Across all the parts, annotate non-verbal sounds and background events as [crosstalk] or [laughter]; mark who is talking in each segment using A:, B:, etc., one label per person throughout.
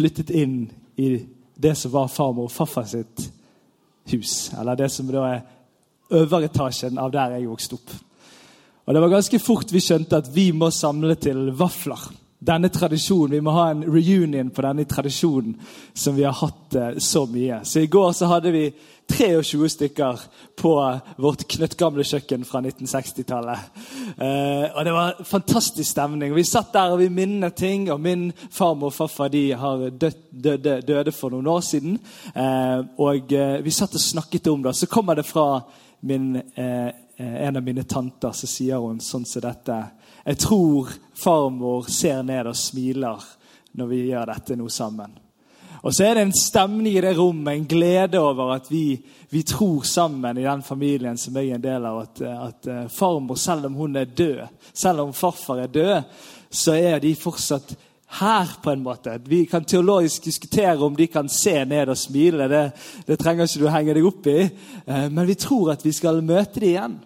A: Flyttet inn i det som var farmor og farfar sitt hus. Eller det som da er øveretasjen av der jeg vokste opp. Og Det var ganske fort vi skjønte at vi må samle til vafler. Denne tradisjonen, Vi må ha en reunion på denne tradisjonen som vi har hatt eh, så mye. Så I går så hadde vi 23 stykker på vårt knøttgamle kjøkken fra 1960-tallet. Eh, og Det var fantastisk stemning. Vi satt der og vi minnet ting. og Min farmor og farfar de har død, døde, døde, for noen år siden. Eh, og eh, Vi satt og snakket om det. Så kommer det fra min, eh, eh, en av mine tanter, så sier hun sånn som dette. Jeg tror farmor ser ned og smiler når vi gjør dette nå sammen. Og så er det en stemning i det rommet, en glede over at vi, vi tror sammen i den familien som jeg er en del av, at, at eh, farmor, selv om hun er død, selv om farfar er død, så er de fortsatt her, på en måte. Vi kan teologisk diskutere om de kan se ned og smile. Det, det trenger ikke du henge deg opp i. Eh, men vi tror at vi skal møte dem igjen.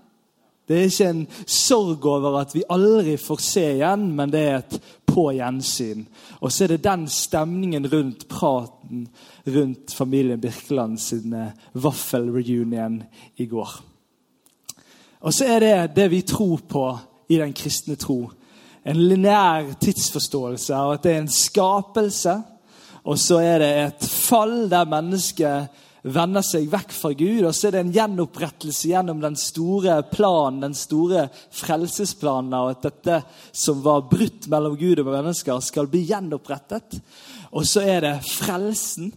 A: Det er ikke en sorg over at vi aldri får se igjen, men det er et på gjensyn. Og så er det den stemningen rundt praten rundt familien Birkeland sin eh, vaffelreunion i går. Og så er det det vi tror på i den kristne tro. En lineær tidsforståelse av at det er en skapelse, og så er det et fall der mennesket vender seg vekk fra Gud. Og så er det en gjenopprettelse gjennom den store planen, den store frelsesplanen av at dette som var brutt mellom Gud og mennesker, skal bli gjenopprettet. Og så er det frelsen,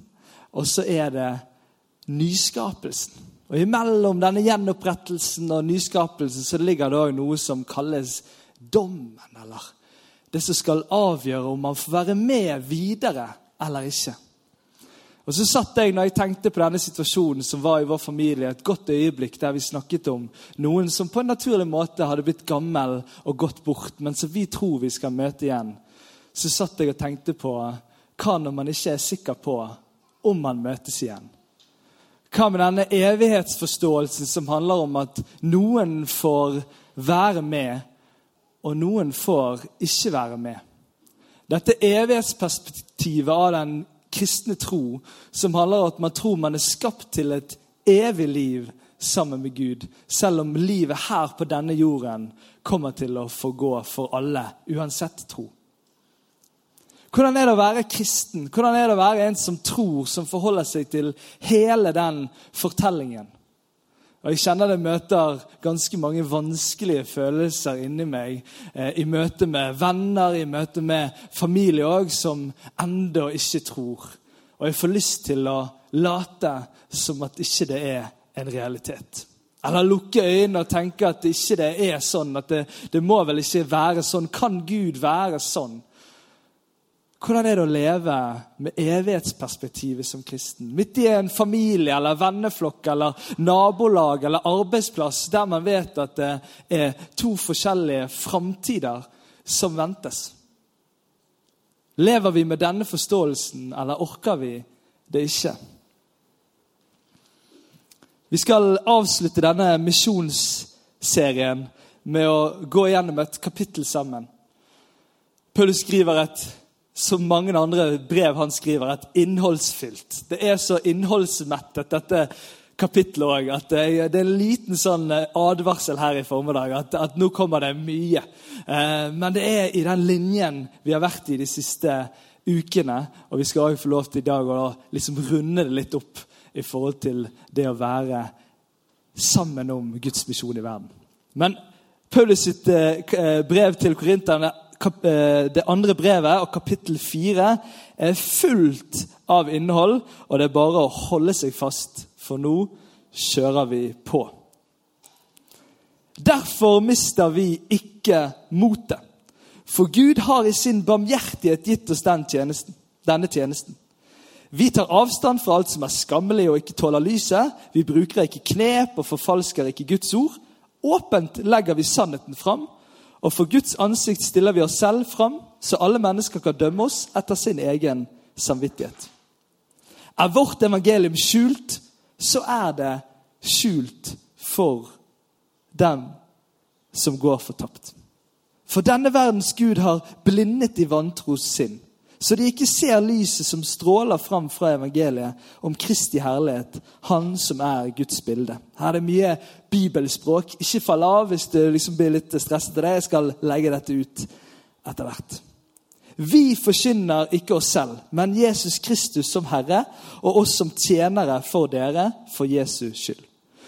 A: og så er det nyskapelsen. Og Imellom denne gjenopprettelsen og nyskapelsen så ligger det òg noe som kalles dommen, eller det som skal avgjøre om man får være med videre eller ikke. Og så satt jeg når jeg tenkte på denne situasjonen som var i vår familie, et godt øyeblikk der vi snakket om noen som på en naturlig måte hadde blitt gammel og gått bort, men som vi tror vi skal møte igjen. Så satt jeg og tenkte på hva når man ikke er sikker på om man møtes igjen? Hva med denne evighetsforståelsen som handler om at noen får være med, og noen får ikke være med? Dette evighetsperspektivet av den kristne tro, som handler om at man tror man er skapt til et evig liv sammen med Gud, selv om livet her på denne jorden kommer til å forgå for alle, uansett tro. Hvordan er det å være kristen? Hvordan er det å være en som tror, som forholder seg til hele den fortellingen? Og Jeg kjenner det møter ganske mange vanskelige følelser inni meg. Eh, I møte med venner, i møte med familie òg, som ennå ikke tror. Og jeg får lyst til å late som at ikke det er en realitet. Eller lukke øynene og tenke at ikke det er sånn. At det, det må vel ikke være sånn. Kan Gud være sånn? Hvordan er det å leve med evighetsperspektivet som kristen? Midt i en familie eller venneflokk eller nabolag eller arbeidsplass der man vet at det er to forskjellige framtider som ventes. Lever vi med denne forståelsen, eller orker vi det ikke? Vi skal avslutte denne misjonsserien med å gå gjennom et kapittel sammen. Paulus skriver et som mange andre brev han skriver, et innholdsfylt. Det er så innholdsmettet, dette kapittelet òg, at det er, en liten sånn eh, advarsel her i formiddag. At, at nå kommer det mye. Eh, men det er i den linjen vi har vært i de siste ukene. Og vi skal òg få lov til i dag å liksom runde det litt opp i forhold til det å være sammen om Guds misjon i verden. Men Paulus sitt eh, brev til korinterne det andre brevet og kapittel fire er fullt av innhold, og det er bare å holde seg fast, for nå kjører vi på. Derfor mister vi ikke motet. For Gud har i sin barmhjertighet gitt oss den tjenesten, denne tjenesten. Vi tar avstand fra alt som er skammelig og ikke tåler lyset. Vi bruker ikke knep og forfalsker ikke Guds ord. Åpent legger vi sannheten fram, og for Guds ansikt stiller vi oss selv fram, så alle mennesker kan dømme oss etter sin egen samvittighet. Er vårt evangelium skjult, så er det skjult for dem som går fortapt. For denne verdens Gud har blindet de vantros sinn, så de ikke ser lyset som stråler fram fra evangeliet om Kristi herlighet, Han som er Guds bilde. Her er det mye bibelspråk. Ikke fall av hvis du liksom blir litt stresset av det. Jeg skal legge dette ut etter hvert. Vi forkynner ikke oss selv, men Jesus Kristus som Herre, og oss som tjenere for dere for Jesus skyld.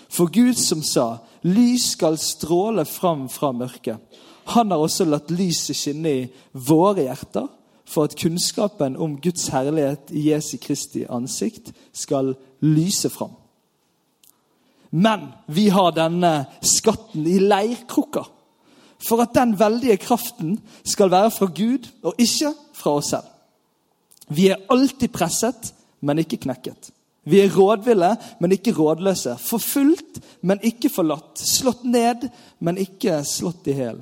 A: For Gud som sa, lys skal stråle fram fra mørket. Han har også latt lyset skinne i våre hjerter, for at kunnskapen om Guds herlighet i Jesu Kristi ansikt skal lyse fram. Men vi har denne skatten i leirkrukka for at den veldige kraften skal være fra Gud og ikke fra oss selv. Vi er alltid presset, men ikke knekket. Vi er rådville, men ikke rådløse. Forfulgt, men ikke forlatt. Slått ned, men ikke slått i hjel.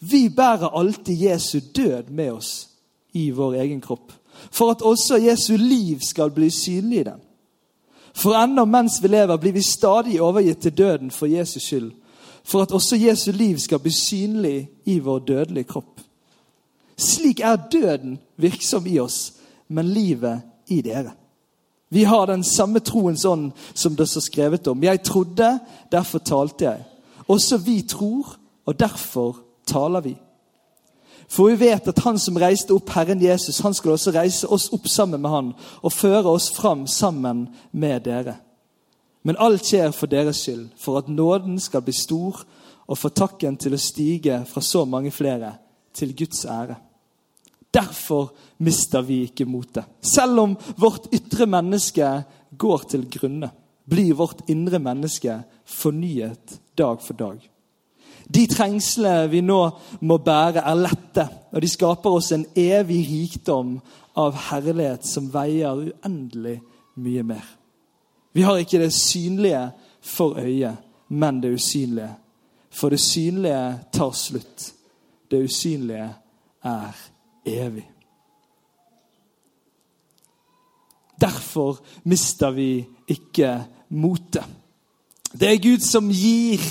A: Vi bærer alltid Jesu død med oss i vår egen kropp, for at også Jesu liv skal bli synlig i den. For ennå mens vi lever, blir vi stadig overgitt til døden for Jesus skyld, for at også Jesu liv skal bli synlig i vår dødelige kropp. Slik er døden virksom i oss, men livet i dere. Vi har den samme troens ånd som det står skrevet om. Jeg trodde, derfor talte jeg. Også vi tror, og derfor taler vi. For vi vet at han som reiste opp Herren Jesus, han skal også reise oss opp sammen med han og føre oss fram sammen med dere. Men alt skjer for deres skyld, for at nåden skal bli stor, og for takken til å stige fra så mange flere, til Guds ære. Derfor mister vi ikke motet. Selv om vårt ytre menneske går til grunne, blir vårt indre menneske fornyet dag for dag. De trengslene vi nå må bære, er lette, og de skaper oss en evig rikdom av herlighet som veier uendelig mye mer. Vi har ikke det synlige for øyet, men det usynlige. For det synlige tar slutt. Det usynlige er evig. Derfor mister vi ikke motet. Det er Gud som gir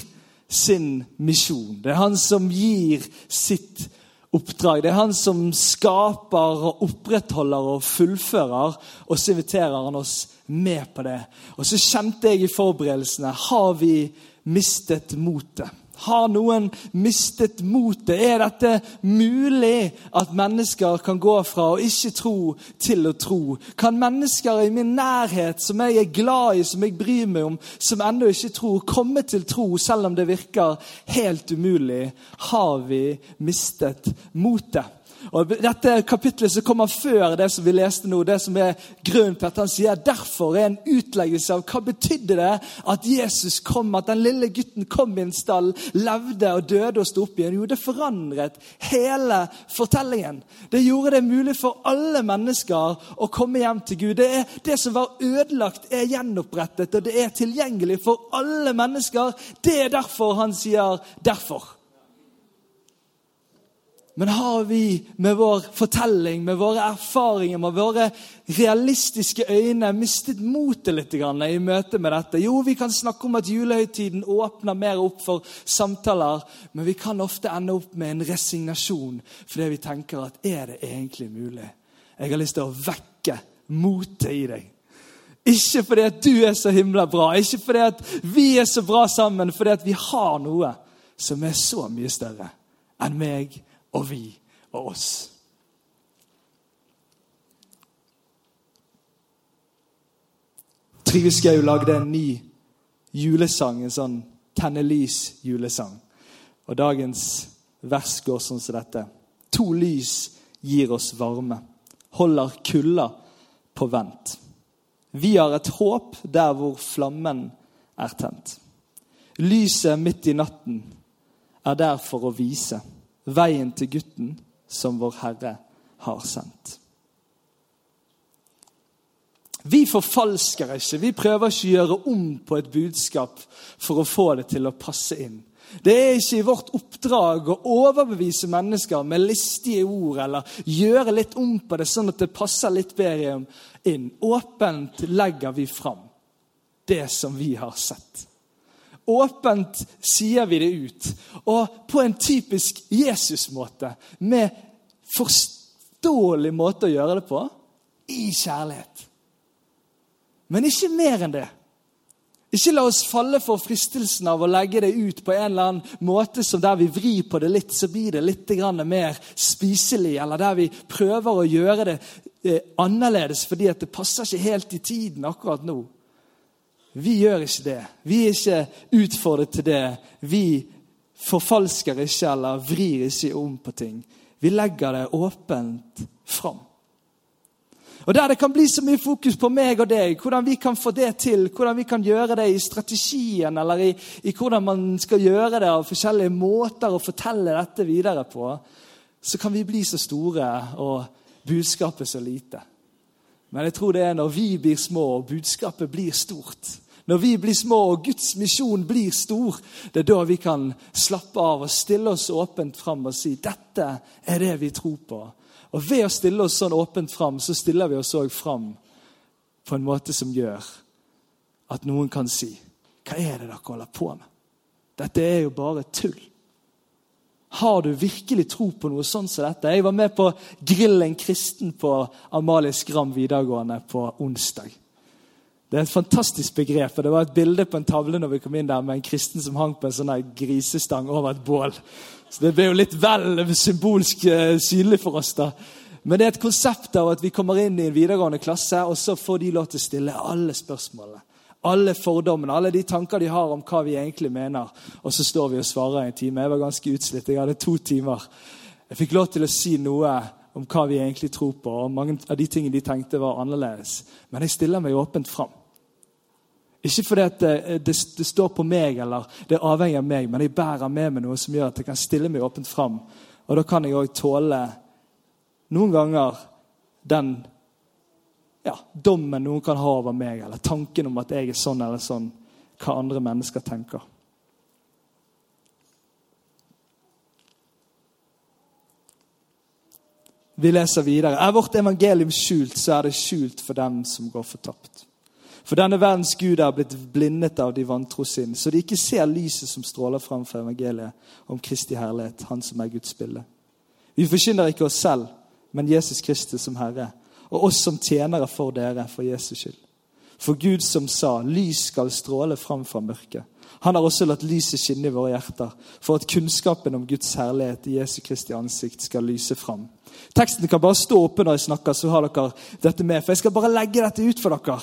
A: sin misjon. Det er han som gir sitt oppdrag. Det er han som skaper og opprettholder og fullfører. Og så inviterer han oss med på det. Og så kjente jeg i forberedelsene Har vi mistet motet? Har noen mistet motet? Er dette mulig at mennesker kan gå fra å ikke tro til å tro? Kan mennesker i min nærhet, som jeg er glad i, som jeg bryr meg om, som ennå ikke tror, komme til tro selv om det virker helt umulig? Har vi mistet motet? Og Dette kapitlet som kommer før det som vi leste nå, det som er grunnen til at han sier derfor er en utleggelse av hva betydde det at Jesus kom, at den lille gutten kom i en stall, levde og døde og sto opp igjen. Jo, det forandret hele fortellingen. Det gjorde det mulig for alle mennesker å komme hjem til Gud. Det, er, det som var ødelagt, er gjenopprettet, og det er tilgjengelig for alle mennesker. Det er derfor han sier 'derfor'. Men har vi med vår fortelling, med våre erfaringer, med våre realistiske øyne mistet motet litt i møte med dette? Jo, vi kan snakke om at julehøytiden åpner mer opp for samtaler, men vi kan ofte ende opp med en resignasjon fordi vi tenker at er det egentlig mulig? Jeg har lyst til å vekke motet i deg. Ikke fordi at du er så himla bra, ikke fordi at vi er så bra sammen, fordi at vi har noe som er så mye større enn meg og vi og oss. Trygve Skau lagde en ny julesang, en sånn tenne lys-julesang. Og dagens vers går sånn som dette. To lys gir oss varme, holder kulda på vent. Vi har et håp der hvor flammen er tent. Lyset midt i natten er der for å vise veien til gutten som vår Herre har sendt. Vi forfalsker ikke. Vi prøver ikke å gjøre om på et budskap for å få det til å passe inn. Det er ikke i vårt oppdrag å overbevise mennesker med listige ord eller gjøre litt om på det sånn at det passer litt bedre inn. Åpent legger vi fram det som vi har sett. Åpent sier vi det ut, og på en typisk Jesus-måte. Med forståelig måte å gjøre det på i kjærlighet. Men ikke mer enn det. Ikke la oss falle for fristelsen av å legge det ut på en eller annen måte som der vi vrir på det litt, så blir det litt mer spiselig, eller der vi prøver å gjøre det eh, annerledes fordi det passer ikke helt i tiden akkurat nå. Vi gjør ikke det. Vi er ikke utfordret til det. Vi forfalsker ikke eller vrir ikke om på ting. Vi legger det åpent fram. Og Der det kan bli så mye fokus på meg og deg, hvordan vi kan få det til, hvordan vi kan gjøre det i strategien, eller i, i hvordan man skal gjøre det av forskjellige måter å fortelle dette videre på, så kan vi bli så store og budskapet så lite. Men jeg tror det er når vi blir små og budskapet blir stort. Når vi blir små og Guds misjon blir stor, det er da vi kan slappe av og stille oss åpent fram og si dette er det vi tror på. Og ved å stille oss sånn åpent fram, så stiller vi oss òg fram på en måte som gjør at noen kan si Hva er det dere holder på med? Dette er jo bare tull. Har du virkelig tro på noe sånt som dette? Jeg var med på Grillen kristen på Amalie Skram videregående på onsdag. Det er et fantastisk begrep. og Det var et bilde på en tavle når vi kom inn der med en kristen som hang på en sånn grisestang over et bål. Så Det ble jo litt vel symbolsk uh, synlig for oss. da. Men det er et konsept av at vi kommer inn i en videregående klasse, og så får de lov til å stille alle spørsmålene. Alle fordommene, alle de tanker de har om hva vi egentlig mener. Og så står vi og svarer i en time. Jeg var ganske utslitt. Jeg hadde to timer. Jeg fikk lov til å si noe om hva vi egentlig tror på, og mange av de tingene de tenkte var annerledes. Men jeg stiller meg åpent fram. Ikke fordi det, det, det, står på meg eller det er avhengig av meg, men jeg bærer med meg noe som gjør at jeg kan stille meg åpent fram. Og da kan jeg òg tåle noen ganger den ja, dommen noen kan ha over meg, eller tanken om at jeg er sånn eller sånn, hva andre mennesker tenker. Vi leser videre. Er vårt evangelium skjult, så er det skjult for dem som går fortapt. For denne verdens Gud er blitt blindet av de vantro sinn, så de ikke ser lyset som stråler fram fra evangeliet om Kristi herlighet, Han som er Guds bilde. Vi forkynner ikke oss selv, men Jesus Kristus som Herre, og oss som tjenere for dere, for Jesus skyld. For Gud som sa, lys skal stråle fram fra mørket. Han har også latt lyset skinne i våre hjerter, for at kunnskapen om Guds herlighet i Jesu Kristi ansikt skal lyse fram. Teksten kan bare stå oppe når jeg snakker, så har dere dette med. For jeg skal bare legge dette ut for dere.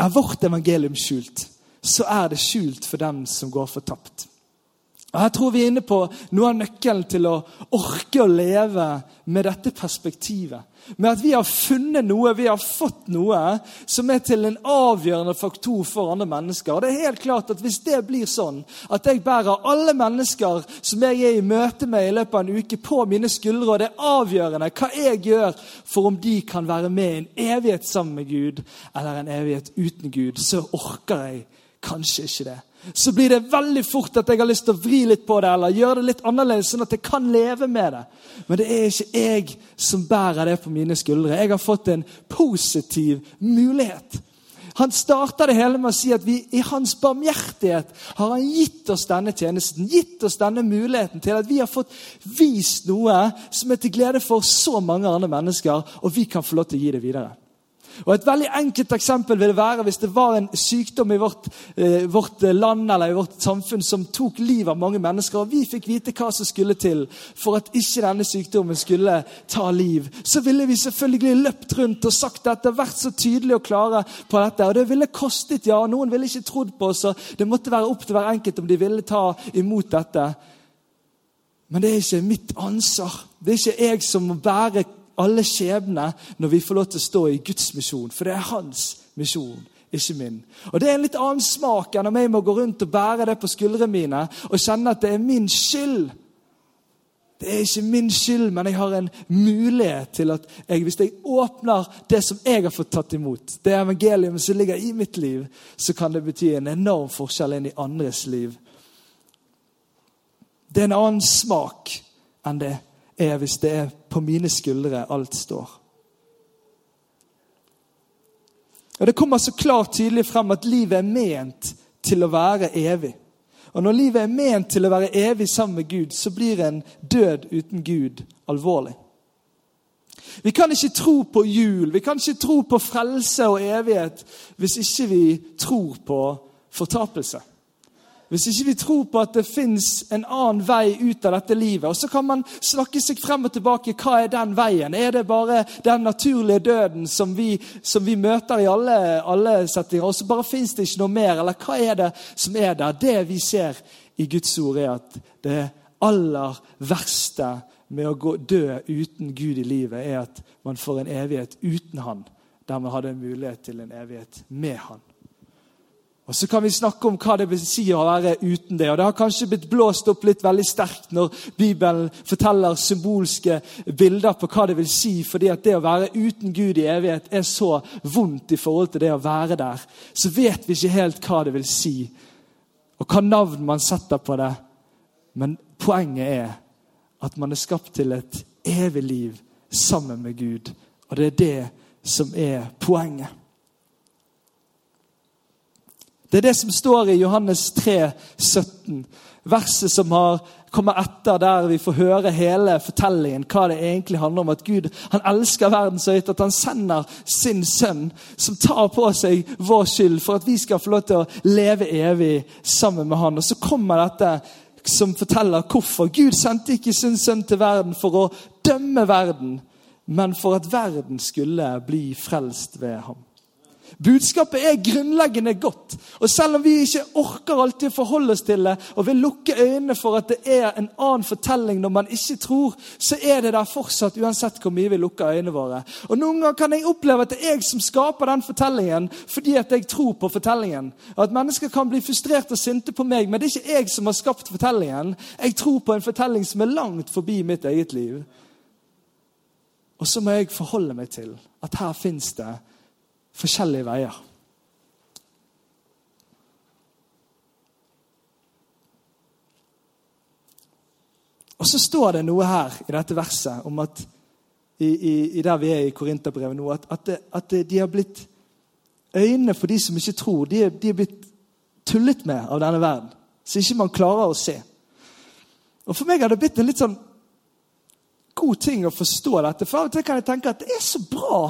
A: Er vårt evangelium skjult, så er det skjult for dem som går fortapt. Og Her tror vi er inne på noe av nøkkelen til å orke å leve med dette perspektivet. Med at vi har funnet noe, vi har fått noe som er til en avgjørende faktor for andre mennesker. Og det er helt klart at Hvis det blir sånn at jeg bærer alle mennesker som jeg er i møte med i løpet av en uke, på mine skuldre, og det er avgjørende hva jeg gjør for om de kan være med i en evighet sammen med Gud eller en evighet uten Gud, så orker jeg kanskje ikke det så blir det veldig fort at jeg har lyst til å vri litt på det eller gjøre det litt annerledes, sånn at jeg kan leve med det. Men det er ikke jeg som bærer det på mine skuldre. Jeg har fått en positiv mulighet. Han starta det hele med å si at vi, i hans barmhjertighet har han gitt oss denne tjenesten, gitt oss denne muligheten til at vi har fått vist noe som er til glede for så mange andre mennesker, og vi kan få lov til å gi det videre. Og Et veldig enkelt eksempel vil være hvis det var en sykdom i vårt, eh, vårt, land eller i vårt samfunn som tok livet av mange mennesker, og vi fikk vite hva som skulle til for at ikke denne sykdommen skulle ta liv. Så ville vi selvfølgelig løpt rundt og sagt dette, vært så tydelige og klare på dette. Og det ville kostet, ja. Noen ville ikke trodd på oss, og det måtte være opp til hver enkelt om de ville ta imot dette. Men det er ikke mitt ansvar. Det er ikke jeg som må bære alle skjebner når vi får lov til å stå i Guds misjon. For det er hans misjon, ikke min. Og Det er en litt annen smak enn om jeg må gå rundt og bære det på skuldrene mine og kjenne at det er min skyld. Det er ikke min skyld, men jeg har en mulighet til at jeg, hvis jeg åpner det som jeg har fått tatt imot, det evangeliet som ligger i mitt liv, så kan det bety en enorm forskjell inn i andres liv. Det er en annen smak enn det er hvis det er på mine skuldre alt står. Og Det kommer så klart tydelig frem at livet er ment til å være evig. Og Når livet er ment til å være evig sammen med Gud, så blir en død uten Gud alvorlig. Vi kan ikke tro på jul, vi kan ikke tro på frelse og evighet hvis ikke vi tror på fortapelse. Hvis ikke vi tror på at det fins en annen vei ut av dette livet. Og Så kan man snakke seg frem og tilbake. Hva er den veien? Er det bare den naturlige døden som vi, som vi møter i alle, alle settinger, og så bare fins det ikke noe mer? Eller hva er det som er der? Det vi ser i Guds ord, er at det aller verste med å gå, dø uten Gud i livet, er at man får en evighet uten Han, der man hadde en mulighet til en evighet med Han. Og Så kan vi snakke om hva det vil si å være uten det. Og Det har kanskje blitt blåst opp litt veldig sterkt når Bibelen forteller symbolske bilder på hva det vil si, fordi at det å være uten Gud i evighet er så vondt i forhold til det å være der. Så vet vi ikke helt hva det vil si, og hva navn man setter på det. Men poenget er at man er skapt til et evig liv sammen med Gud. Og det er det som er poenget. Det er det som står i Johannes 3, 17. Verset som har, kommer etter, der vi får høre hele fortellingen. Hva det egentlig handler om. At Gud han elsker verden så høyt at han sender sin sønn, som tar på seg vår skyld, for at vi skal få lov til å leve evig sammen med han. Og så kommer dette som forteller hvorfor. Gud sendte ikke sin sønn til verden for å dømme verden, men for at verden skulle bli frelst ved ham. Budskapet er grunnleggende godt. Og selv om vi ikke orker alltid å forholde oss til det, og vil lukke øynene for at det er en annen fortelling når man ikke tror, så er det der fortsatt, uansett hvor mye vi lukker øynene våre. Og Noen ganger kan jeg oppleve at det er jeg som skaper den fortellingen fordi at jeg tror på fortellingen. At mennesker kan bli frustrert og sinte på meg, men det er ikke jeg som har skapt fortellingen. Jeg tror på en fortelling som er langt forbi mitt eget liv. Og så må jeg forholde meg til at her fins det forskjellige veier. Og så står det noe her i dette verset om at i, i, i der vi er i Korinterbrevet nå, at, at, at de har blitt Øynene for de som ikke tror, de de er blitt tullet med av denne verden. Så ikke man klarer å se. Og For meg har det blitt en litt sånn god ting å forstå dette. For av og til kan jeg tenke at det er så bra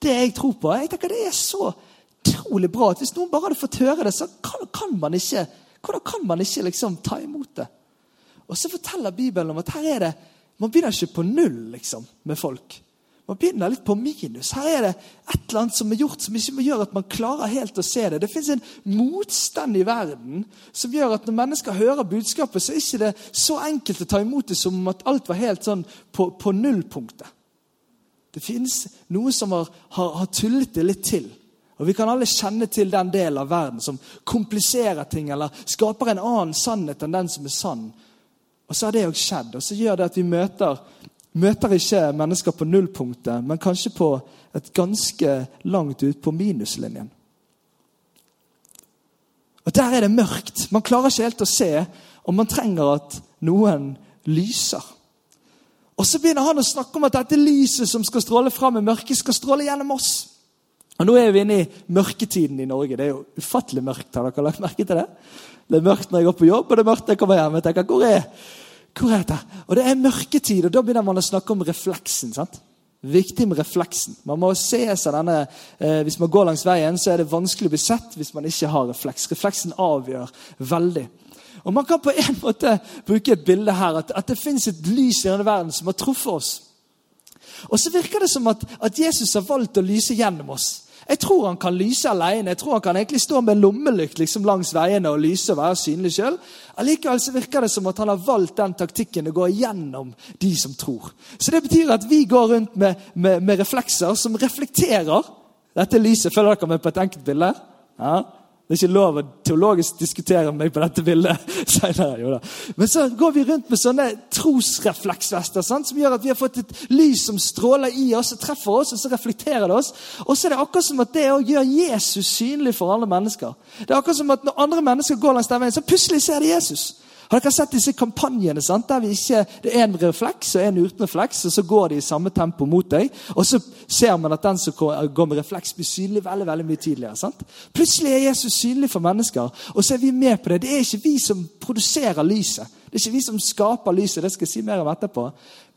A: det jeg tror på. Jeg tenker Det er så utrolig bra at hvis noen bare hadde fått høre det, så kan, kan man ikke hvordan kan man ikke liksom ta imot det? Og så forteller Bibelen om at her er det, man begynner ikke på null liksom, med folk. Man begynner litt på minus. Her er det et eller annet som er gjort som ikke gjør at man klarer helt å se det. Det fins en motstand i verden som gjør at når mennesker hører budskapet, så er det ikke så enkelt å ta imot det som at alt var helt sånn på, på nullpunktet. Det finnes noe som har, har, har, tullet det litt til. Og Vi kan alle kjenne til den delen av verden som kompliserer ting eller skaper en annen sannhet enn den som er sann. Og så har det òg skjedd. Og så gjør det at vi møter, møter ikke mennesker på nullpunktet, men kanskje på et ganske langt ut på minuslinjen. Og Der er det mørkt. Man klarer ikke helt å se, og man trenger at noen lyser. Og Så begynner han å snakke om at dette lyset som skal stråle fram i mørket, skal stråle gjennom oss. Og Nå er vi inne i mørketiden i Norge. Det er jo ufattelig mørkt. Har dere lagt merke til det? Det er mørkt når jeg går på jobb, og det er mørkt når jeg kommer hjem. Jeg tenker, hvor er, hvor er det? Og det er mørketid, og da begynner man å snakke om refleksen. sant? Viktig med refleksen. Man må se seg denne, eh, Hvis man går langs veien, så er det vanskelig å bli sett hvis man ikke har refleks. Refleksen avgjør veldig. Og Man kan på en måte bruke et bilde her, at, at det fins et lys i denne verden som har truffet oss. Og så virker det som at, at, Jesus har valgt å lyse gjennom oss. Jeg tror han kan lyse alene. Jeg tror han kan egentlig stå med lommelykt liksom langs veiene og lyse og være synlig sjøl. Allikevel så virker det som at han har valgt den taktikken å gå gjennom de som tror. Så det betyr at vi går rundt med, med, med reflekser som reflekterer dette lyset. Følger dere med på et enkelt bilde? Ja. Det er ikke lov å teologisk diskutere meg på dette bildet [laughs] senere. Men så går vi rundt med sånne trosrefleksvester sant? som gjør at vi har fått et lys som stråler i oss og treffer oss, og så reflekterer det oss. Og så er det akkurat som at det å gjøre Jesus synlig for alle mennesker. Det er akkurat som at Når andre mennesker går langs den veien, så plutselig ser de Jesus. Har dere sett disse kampanjene sant? der ikke, det er en refleks og en uten refleks, og så går de i samme tempo mot deg? Og så ser man at den som går med refleks, blir synlig veldig veldig mye tidligere. sant? Plutselig er Jesus synlig for mennesker, og så er vi med på det. Det er ikke vi som produserer lyset. Det er ikke vi som skaper lyset, det skal jeg si mer om etterpå.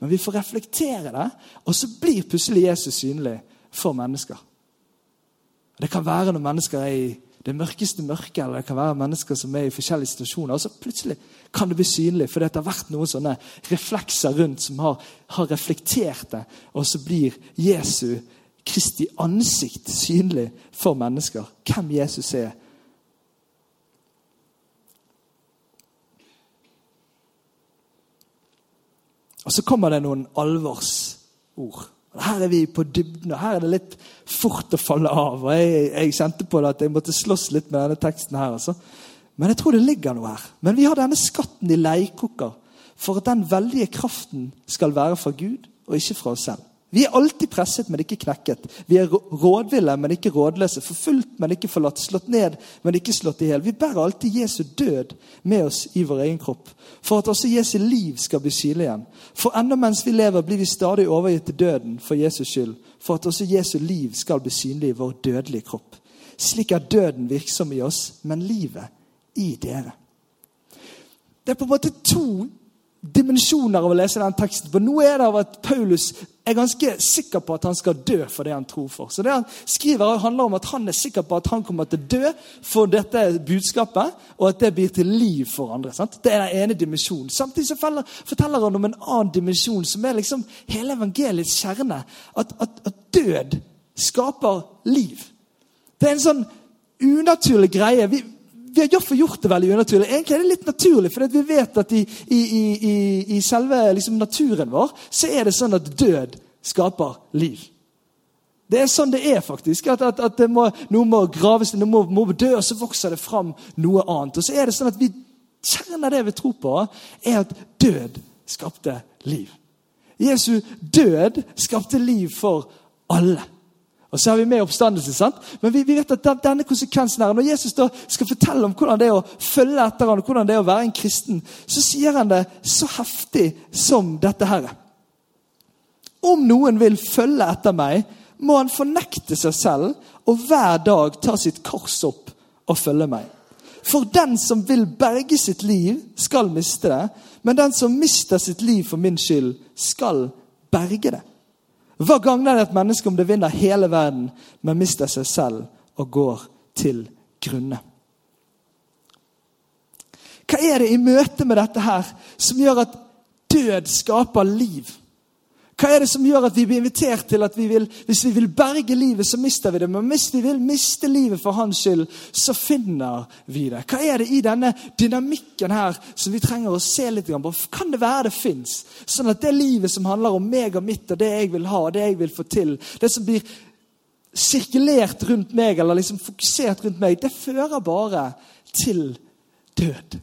A: Men vi får reflektere det, og så blir plutselig Jesus synlig for mennesker. Det kan være når mennesker er i det mørkeste mørket, eller det kan være mennesker som er i forskjellige situasjoner. Og så plutselig kan det bli synlig, for det har vært noen sånne reflekser rundt som har, har reflektert det. Og så blir Jesu, Kristi ansikt, synlig for mennesker. Hvem Jesus er. Og så kommer det noen alvorsord. Her er vi på dybden, og her er det litt fort å falle av. og Jeg, jeg kjente på det at jeg måtte slåss litt med denne teksten her. altså. Men jeg tror det ligger noe her. Men vi har denne skatten i leirkoker for at den veldige kraften skal være fra Gud og ikke fra oss selv. Vi er alltid presset, men ikke knekket. Vi er rådville, men ikke rådløse. Forfulgt, men ikke forlatt. Slått ned, men ikke slått i hjel. Vi bærer alltid Jesu død med oss i vår egen kropp, for at også Jesu liv skal bli synlig igjen. For enda mens vi lever, blir vi stadig overgitt til døden for Jesus skyld, for at også Jesu liv skal bli synlig i vår dødelige kropp. Slik er døden virksom i oss, men livet i dere. Det er på en måte to dimensjoner av å lese den teksten. For nå er det av at Paulus er ganske sikker på at han skal dø for det han tror for. Så det han skriver handler om at han er sikker på at han kommer til å dø for dette budskapet, og at det blir til liv for andre. Sant? Det er den ene dimensjonen. Samtidig forteller han om en annen dimensjon, som er liksom hele evangeliets kjerne. At, at, at død skaper liv. Det er en sånn unaturlig greie. Vi, vi har iallfall gjort det veldig unaturlig. Egentlig er det litt naturlig, for vi vet at i, i, i, i selve liksom, naturen vår så er det sånn at død skaper liv. Det er sånn det er, faktisk. At, at, at må, noe må graves, noe må, må dø, og så vokser det fram noe annet. Og så er det sånn at vi kjenner det vi tror på, er at død skapte liv. Jesu død skapte liv for alle. Og så har vi med oppstandelse. sant? Men vi, vi vet at denne konsekvensen her, Når Jesus da skal fortelle om hvordan det er å følge etter ham, hvordan det er å være en kristen, så sier han det så heftig som dette her. Om noen vil følge etter meg, må han fornekte seg selv og hver dag ta sitt kors opp og følge meg. For den som vil berge sitt liv, skal miste det. Men den som mister sitt liv for min skyld, skal berge det. Hva gagner det et menneske om det vinner hele verden, men mister seg selv og går til grunne? Hva er det i møte med dette her som gjør at død skaper liv? Hva er det som gjør at vi blir invitert til at vi vil, hvis vi vil berge livet, så mister vi det. Men hvis vi vil miste livet for hans skyld, så finner vi det. Hva er det i denne dynamikken her som vi trenger å se litt på? Kan det være det fins? Sånn at det livet som handler om meg og mitt og det jeg vil ha og det jeg vil få til, det som blir sirkulert rundt meg eller liksom fokusert rundt meg, det fører bare til død.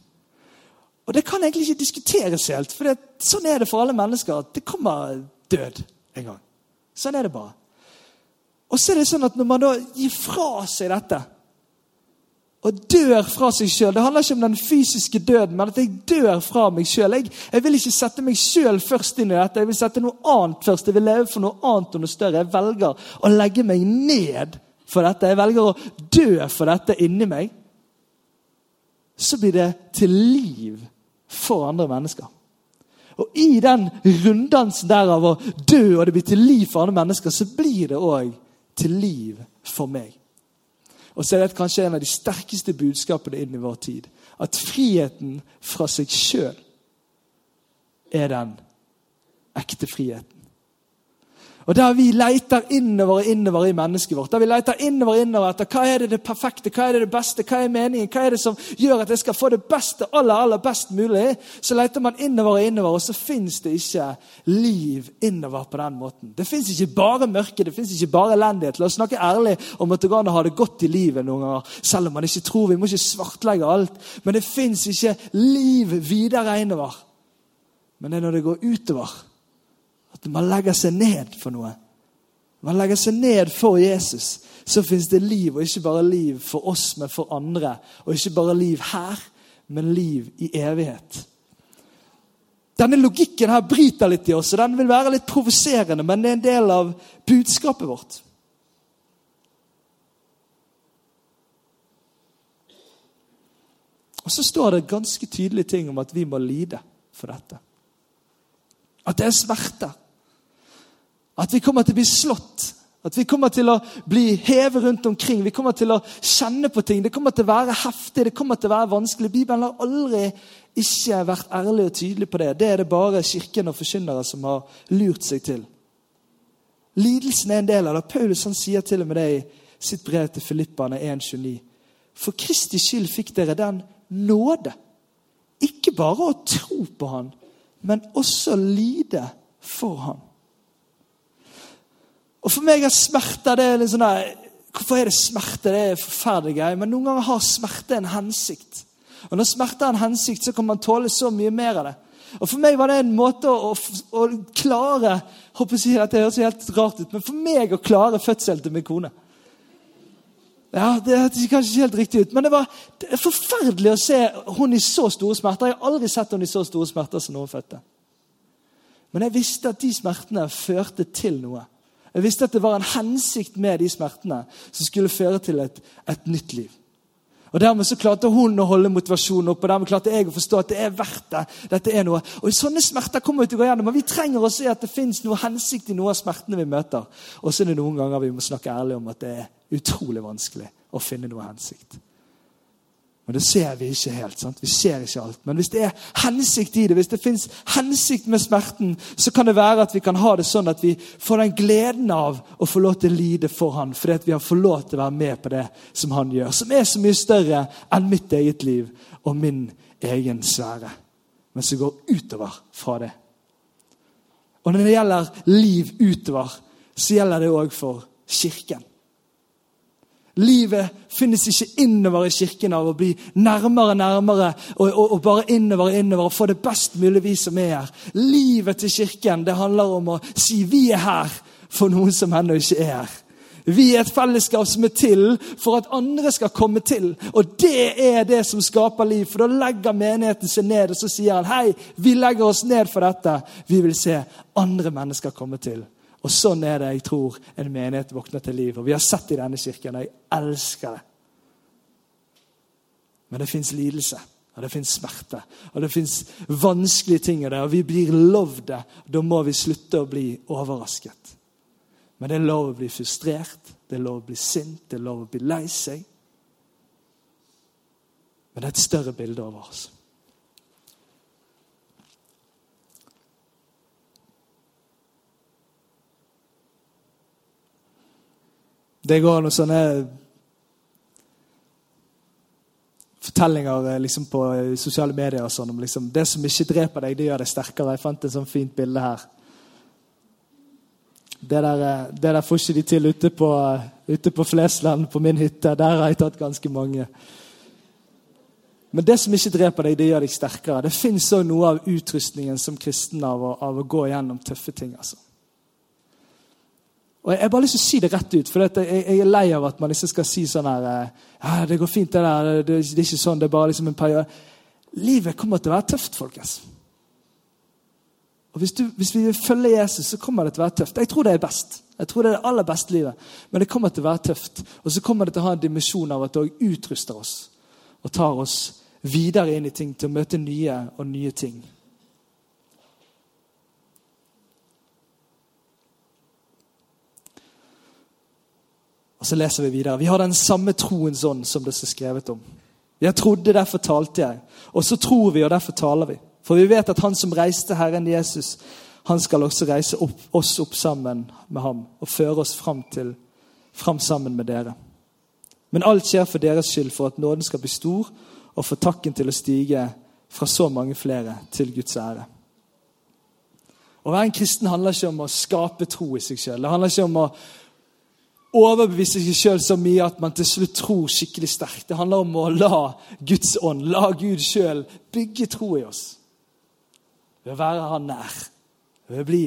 A: Og Det kan egentlig ikke diskuteres helt, for det, sånn er det for alle mennesker. Det kommer død en gang. Sånn er det bare. Og så er det sånn at når man da gir fra seg dette og dør fra seg sjøl Det handler ikke om den fysiske døden, men at jeg dør fra meg sjøl. Jeg, jeg, vil ikke sette meg sjøl først inn i dette. Jeg vil sette noe annet først. Jeg vil leve for noe annet og noe større. Jeg velger å legge meg ned for dette. Jeg velger å dø for dette inni meg. Så blir det til liv for andre mennesker. Og I den runddansen der av å dø og det blir til liv for andre mennesker, så blir det òg til liv for meg. Og så er det kanskje en av de sterkeste budskapene inn i vår tid. At friheten fra seg sjøl er den ekte friheten. Og Der vi leter innover og innover i mennesket vårt, der vi leter innover innover etter hva er det det perfekte, hva er det det beste, hva er meningen, hva er det som gjør at jeg skal få det beste, aller aller best mulig, så leter man innover og innover, og så fins det ikke liv innover på den måten. Det fins ikke bare mørke, det fins ikke bare elendighet. La oss snakke ærlig om at det går an å ha det godt i livet noen ganger, selv om man ikke tror. Vi må ikke svartlegge alt. Men det fins ikke liv videre innover. Men det er når det går utover at man legger seg ned for noe. Man legger seg ned for Jesus. Så fins det liv, og ikke bare liv for oss, men for andre. Og ikke bare liv her, men liv i evighet. Denne logikken her bryter litt i oss, og den vil være litt provoserende, men det er en del av budskapet vårt. Og så står det ganske tydelige ting om at vi må lide for dette. At det er smerter. At vi kommer til å bli slått. At vi kommer til å bli hevet rundt omkring. Vi kommer til å kjenne på ting. Det kommer til å være heftig, det kommer til å være vanskelig. Bibelen har aldri ikke vært ærlig og tydelig på det. Det er det bare kirken og forkynnere som har lurt seg til. Lidelsen er en del av det. Paulus han sier til og med det i sitt brev til Filippane 1,29. For Kristi skyld fikk dere den nåde. Ikke bare å tro på Han, men også lide for Han. Og For meg er smerte det er litt sånn der, Hvorfor er det smerte? Det er forferdelig gøy. Men noen ganger har smerte en hensikt. Og Når smerte har en hensikt, så kan man tåle så mye mer av det. Og For meg var det en måte å, å, klare håper jeg at Det høres helt rart ut, men for meg å klare fødselen til min kone. Ja, Det hørtes kanskje ikke helt riktig ut, men det var det er forferdelig å se hun i så store smerter. Jeg har aldri sett hun i så store smerter som når hun fødte. Men jeg visste at de smertene førte til noe. Jeg visste at det var en hensikt med de smertene som skulle føre til et, et nytt liv. Og Dermed så klarte hun å holde motivasjonen oppe, og dermed klarte jeg å forstå at det er verdt det. Dette er noe. Og Sånne smerter kommer vi til å gå gjennom, men vi trenger å se at det fins noe hensikt i noen av smertene vi møter. Og så er det noen ganger vi må snakke ærlig om at det er utrolig vanskelig å finne noe hensikt. Men det ser vi ikke helt. sant? Vi ser ikke alt. Men hvis det er hensikt i det, hvis det fins hensikt med smerten, så kan det være at vi kan ha det sånn at vi får den gleden av å få lov til å lide for han, fordi at vi har fått lov til å være med på det som han gjør. Som er så mye større enn mitt eget liv og min egen sfære. Men som går utover fra det. Og når det gjelder liv utover, så gjelder det òg for Kirken. Livet finnes ikke innover i kirken av å bli nærmere nærmere og, og, og, bare innover og innover og få det best mulig vi som er her. Livet til kirken det handler om å si vi er her for noen som ennå ikke er her. Vi er et fellesskap som er til for at andre skal komme til. Og det er det som skaper liv. For da legger menigheten seg ned og så sier han, hei, vi legger oss ned for dette. Vi vil se andre mennesker komme til. Og sånn er det jeg tror en menighet våkner til liv. Og vi har sett i denne kirken, og jeg elsker det. Men det fins lidelse, og det fins smerte, og det fins vanskelige ting i det. Og vi blir lovd det. Da må vi slutte å bli overrasket. Men det er lov å bli frustrert, det er lov å bli sint, det er lov å bli lei seg. Men det er et større bilde over oss. Det går noen sånne fortellinger eh, liksom, på eh, sosiale medier og sånn om liksom, det som ikke dreper deg, det gjør deg sterkere. Jeg fant et sånt fint bilde her. Det der, eh, det der får ikke de til ute på, ute på Flesland, på min hytte. Der har jeg tatt ganske mange. Men det som ikke dreper deg, det gjør deg sterkere. Det fins òg noe av utrustningen som kristen av, av å gå gjennom tøffe ting. altså. Og Jeg har bare lyst til å si det rett ut, for jeg, er lei av at man liksom skal si sånn her eh, ja, 'Det går fint, det der. Det, er ikke sånn. Det er bare liksom en periode.' Livet kommer til å være tøft, folkens. Og hvis, du, hvis vi vil følge Jesus, så kommer det til å være tøft. Jeg tror det er best. Jeg tror det er det aller beste livet. Men det kommer til å være tøft. Og så kommer det til å ha en dimensjon av at det utruster oss og tar oss videre inn i ting, til å møte nye og nye ting. Og så leser vi videre. Vi har den samme troens ånd som det er skrevet om. Jeg trodde, derfor talte jeg. Og så tror vi, og derfor taler vi. For vi vet at han som reiste Herren Jesus, han skal også reise opp, oss opp sammen med ham og føre oss fram, til, fram sammen med dere. Men alt skjer for deres skyld, for at nåden skal bli stor, og for takken til å stige fra så mange flere til Guds ære. Å være en kristen handler ikke om å skape tro i seg sjøl. Det handler ikke om å overbevise seg sjøl så mye at man til slutt tror skikkelig sterkt. Det handler om å la Guds ånd, la Gud sjøl, bygge tro i oss. Ved å være Han nær. Ved å bli,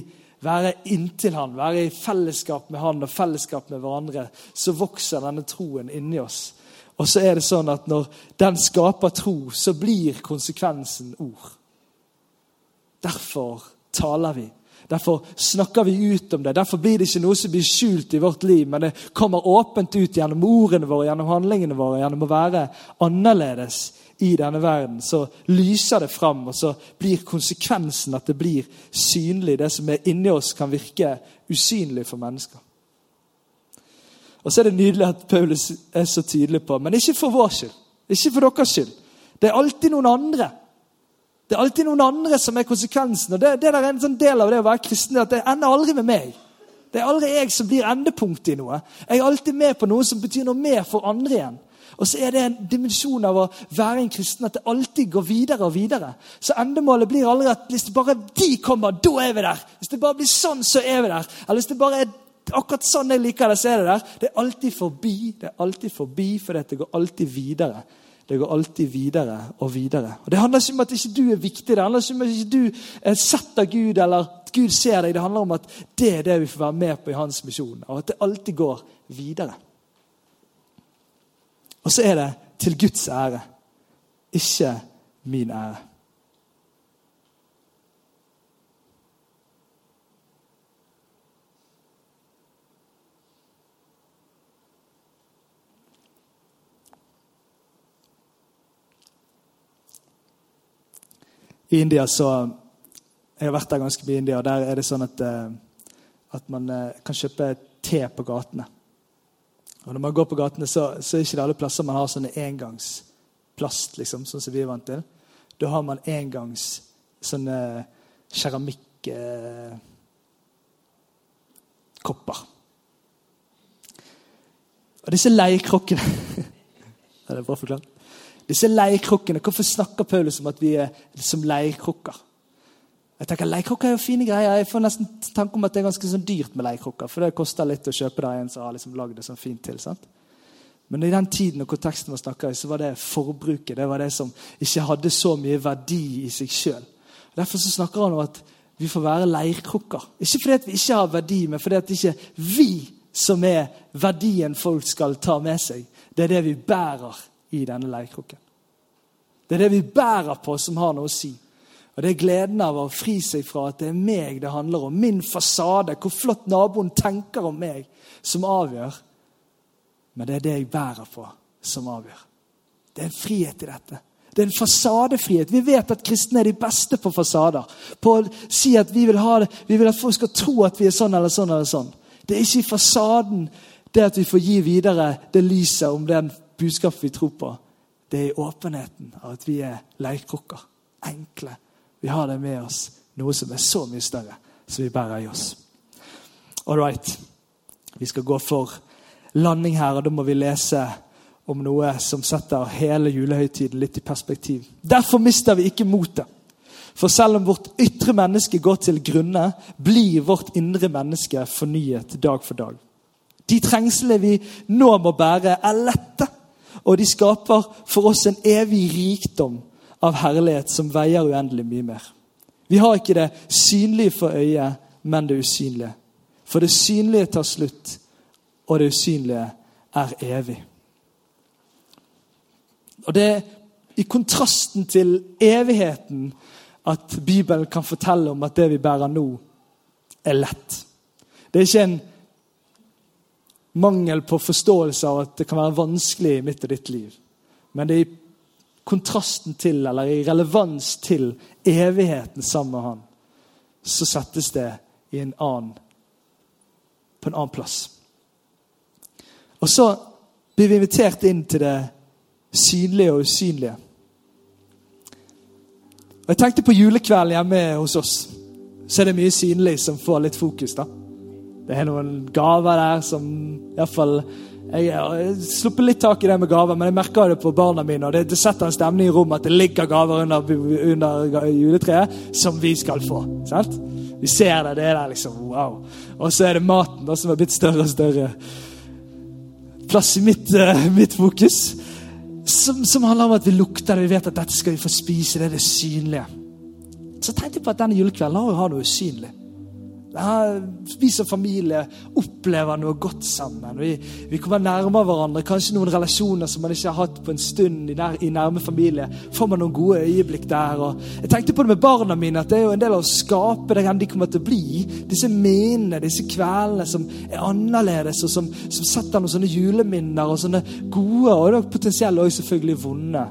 A: være inntil Han, være i fellesskap med Han og fellesskap med hverandre, så vokser denne troen inni oss. Og så er det sånn at når den skaper tro, så blir konsekvensen ord. Derfor taler vi. Derfor snakker vi ut om det. Derfor blir det ikke noe som blir skjult i vårt liv, men det kommer åpent ut gjennom ordene våre, gjennom handlingene våre, gjennom å være annerledes i denne verden. Så lyser det fram, og så blir konsekvensen at det blir synlig. Det som er inni oss, kan virke usynlig for mennesker. Og så er det nydelig at Paulus er så tydelig på Men ikke for vår skyld. Ikke for deres skyld. Det er alltid noen andre. Det er alltid noen andre som er konsekvensen. og Det, det er en sånn del av det å være kristen. at Det ender aldri med meg. Det er aldri jeg som blir endepunktet i noe. Jeg er alltid med på noe som betyr noe mer for andre igjen. Og så er det en dimensjon av å være en kristen at det alltid går videre og videre. Så endemålet blir aldri at hvis det bare de kommer, da er vi der. Hvis det bare blir sånn, så er vi der. Eller hvis det bare er akkurat sånn jeg liker det, så er det der. Det er alltid forbi, det er alltid forbi, for dette går alltid videre. Det går alltid videre og videre. Og Det handler ikke om at ikke du er viktig, det handler ikke om at ikke du er sett av Gud, eller at Gud ser deg. Det handler om at det er det vi får være med på i hans misjon, og at det alltid går videre. Og så er det til Guds ære, ikke min ære. I India så Jeg har vært der ganske mye i India, og der er det sånn at, eh, at man eh, kan kjøpe te på gatene. Og Når man går på gatene, så, så er det ikke alle plasser man har sånne engangsplast, liksom, sånn som vi er vant til. Da har man engangs sånne keramikkopper. Og disse leiekrokkene [laughs] Er det bra forklart? Disse leiekrukkene, Hvorfor snakker Paulus om at vi er som leiekrukker? Jeg tenker, Leirkrukker er jo fine greier. Jeg får nesten tanke om at det er ganske sånn dyrt med leirkrukker. For det koster litt å kjøpe det en som har liksom lagd det sånn fint til. sant? Men i den tiden og konteksten man snakker i, så var det forbruket. Det var det som ikke hadde så mye verdi i seg sjøl. Derfor så snakker han om at vi får være leirkrukker. Ikke fordi vi ikke har verdi, men fordi det ikke er vi som er verdien folk skal ta med seg. Det er det vi bærer i denne leirkrukken. Det er det vi bærer på, som har noe å si. Og Det er gleden av å fri seg fra at det er meg det handler om. Min fasade, hvor flott naboen tenker om meg, som avgjør. Men det er det jeg bærer på, som avgjør. Det er en frihet i dette. Det er en fasadefrihet. Vi vet at kristne er de beste på fasader. På å si at vi vil, ha det, vi vil at folk skal tro at vi er sånn eller sånn. eller sånn. Det er ikke i fasaden det at vi får gi videre det lyset om den budskapet vi tror på, det er åpenheten av at vi er leirkrukker. Enkle. Vi har det med oss. Noe som er så mye større, som vi bærer i oss. All right. Vi skal gå for landing her, og da må vi lese om noe som setter hele julehøytiden litt i perspektiv. Derfor mister vi ikke motet. For selv om vårt ytre menneske går til grunne, blir vårt indre menneske fornyet dag for dag. De trengslene vi nå må bære, er lette og de skaper for oss en evig rikdom av herlighet som veier uendelig mye mer. Vi har ikke det synlige for øyet, men det usynlige. For det synlige tar slutt, og det usynlige er evig. Og Det er i kontrasten til evigheten at Bibelen kan fortelle om at det vi bærer nå, er lett. Det er ikke en mangel på forståelse av at det kan være vanskelig i mitt og ditt liv. Men det er i kontrasten til, eller i relevans til, evigheten sammen med Han, så settes det i en annen, på en annen plass. Og så blir vi invitert inn til det synlige og usynlige. Og Jeg tenkte på julekvelden hjemme hos oss. så er det mye synlig som får litt fokus. da. Det er noen gaver der som iallfall jeg har sluppet litt tak i det med gaver, men jeg merker det på barna mine. og Det, det setter en stemning i rommet at det ligger gaver under, under juletreet som vi skal få. sant? Vi ser det. Det er der liksom wow. Og så er det maten da, som er blitt større og større. Plass i mitt, uh, mitt fokus. Som, som, handler om at vi lukter det, vi vet at dette skal vi få spise. Det er det synlige. Så tenkte jeg på at denne julekvelden har noe usynlig. Vi som familie opplever noe godt sammen. Vi, vi, kommer nærmere hverandre. Kanskje noen relasjoner som man ikke har hatt på en stund i, nær, i nærme familie. Får man noen gode øyeblikk der. Og jeg tenkte på det med barna mine, at det er jo en del av å skape det de kommer til å bli. Disse minnene, disse kveldene som er annerledes, og som, som setter noen sånne juleminner og sånne gode og potensielt også selvfølgelig vonde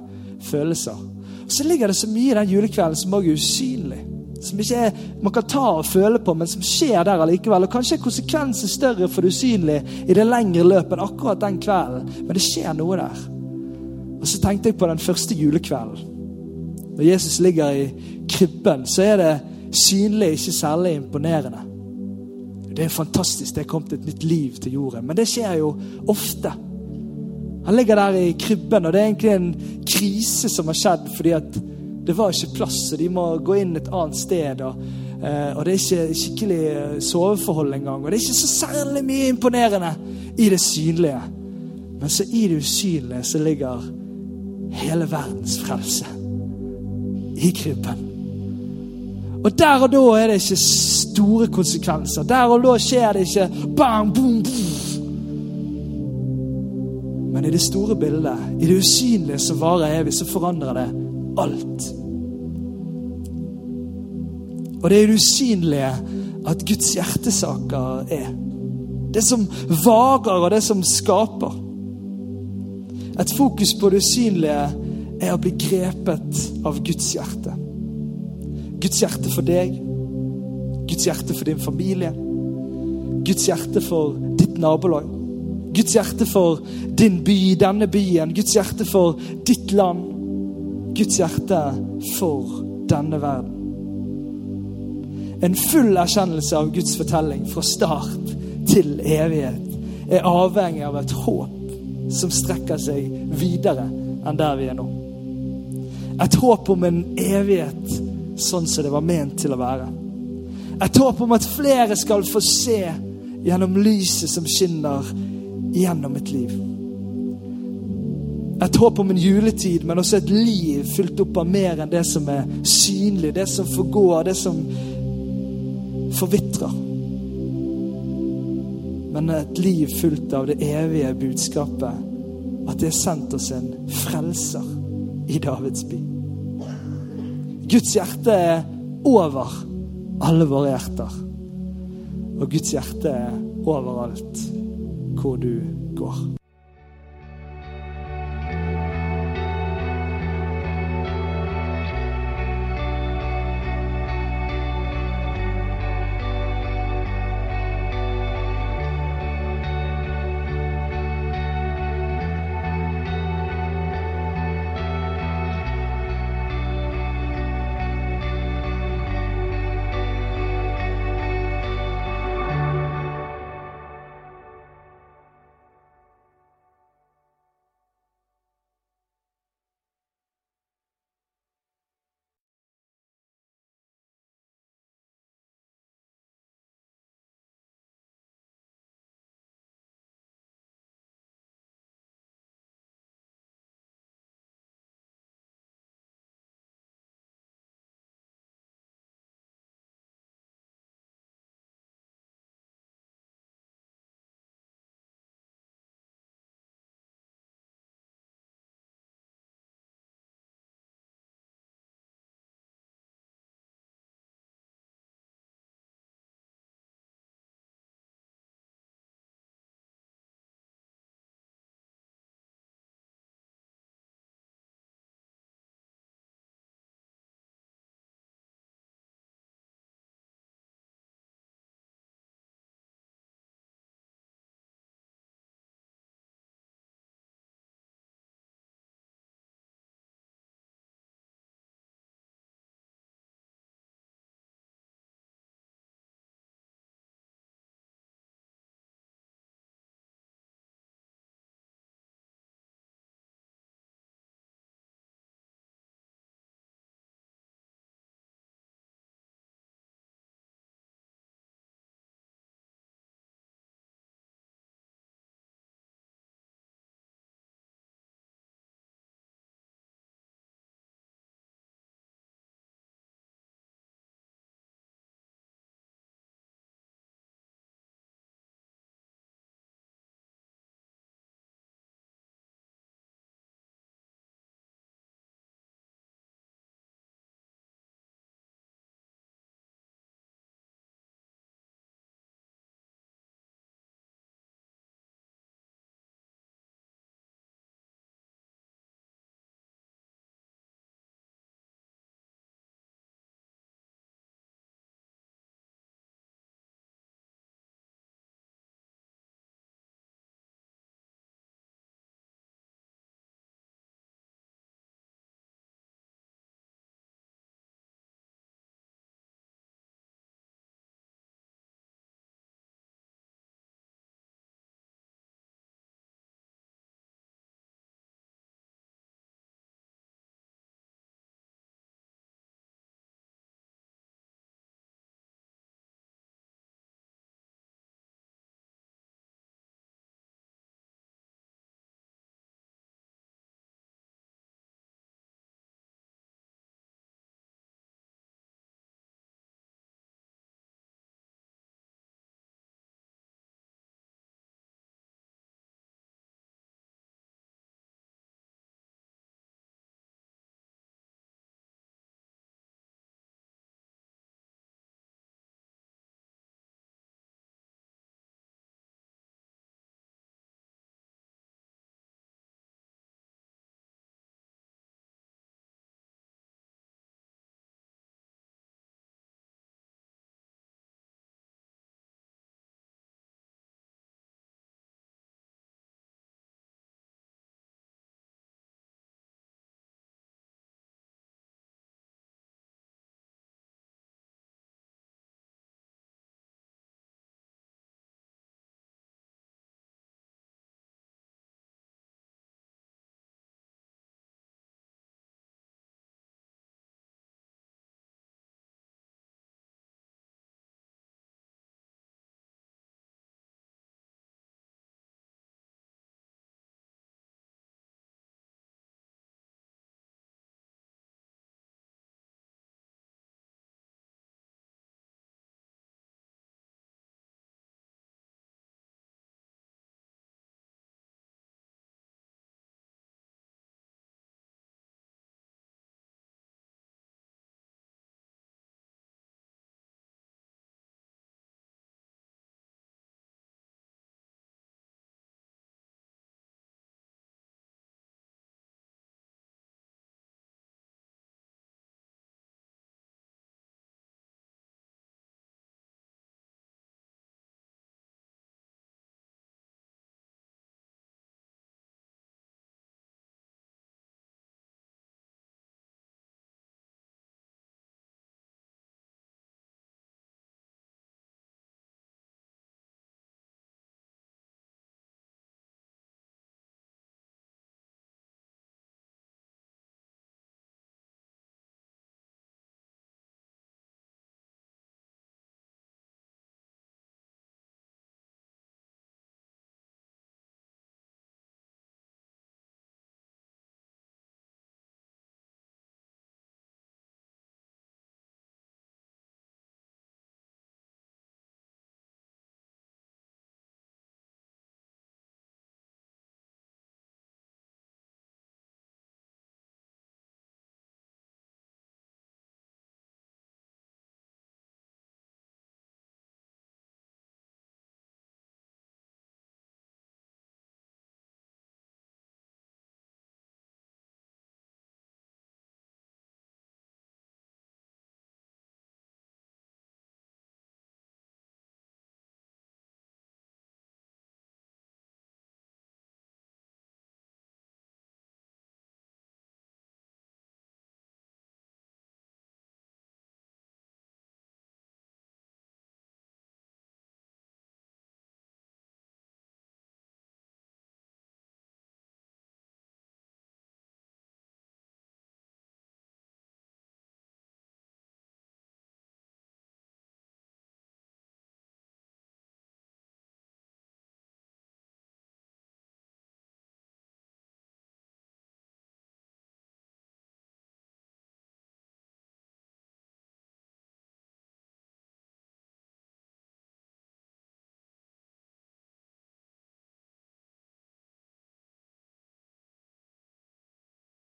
A: følelser. Og Så ligger det så mye i den julekvelden som også er usynlig som ikke er, man kan ta og føle på, men som skjer der allikevel. Og Kanskje er konsekvensen større for det usynlige i det lengre løpet enn akkurat den kvelden. Men det skjer noe der. Og Så tenkte jeg på den første julekvelden. Når Jesus ligger i krybben, så er det synlig ikke særlig imponerende. Det er fantastisk. Det er kommet et nytt liv til jorden. Men det skjer jo ofte. Han ligger der i krybben, og det er egentlig en krise som har skjedd fordi at det var ikke plass, så de må gå inn et annet sted. Og, eh, og det er ikke skikkelig eh, soveforhold engang. Og det er ikke så særlig mye imponerende i det synlige. Men så i det usynlige så ligger hele verdens frelse i krybben. Og der og da er det ikke store konsekvenser. Der og da skjer det ikke bang, boom, boom. Men i det store bildet, i det usynlige som varer evig, så forandrer det alt. Og det er det usynlige at Guds hjertesaker er. Det som varer, og det som skaper. Et fokus på det usynlige er å bli grepet av Guds hjerte. Guds hjerte for deg, Guds hjerte for din familie, Guds hjerte for ditt nabolag. Guds hjerte for din by, denne byen. Guds hjerte for ditt land. Guds hjerte for denne verden. En full erkjennelse av Guds fortelling fra start til evighet er avhengig av et håp som strekker seg videre enn der vi er nå. Et håp om en evighet sånn som det var ment til å være. Et håp om at flere skal få se gjennom lyset som skinner gjennom et liv. Et håp om en juletid, men også et liv fylt opp av mer enn det som er synlig, det som forgår, det som forvitrer. Men et liv fullt av det evige budskapet. At det er sendt oss en frelser i Davids by. Guds hjerte er over alle våre hjerter. Og Guds hjerte er overalt hvor du går.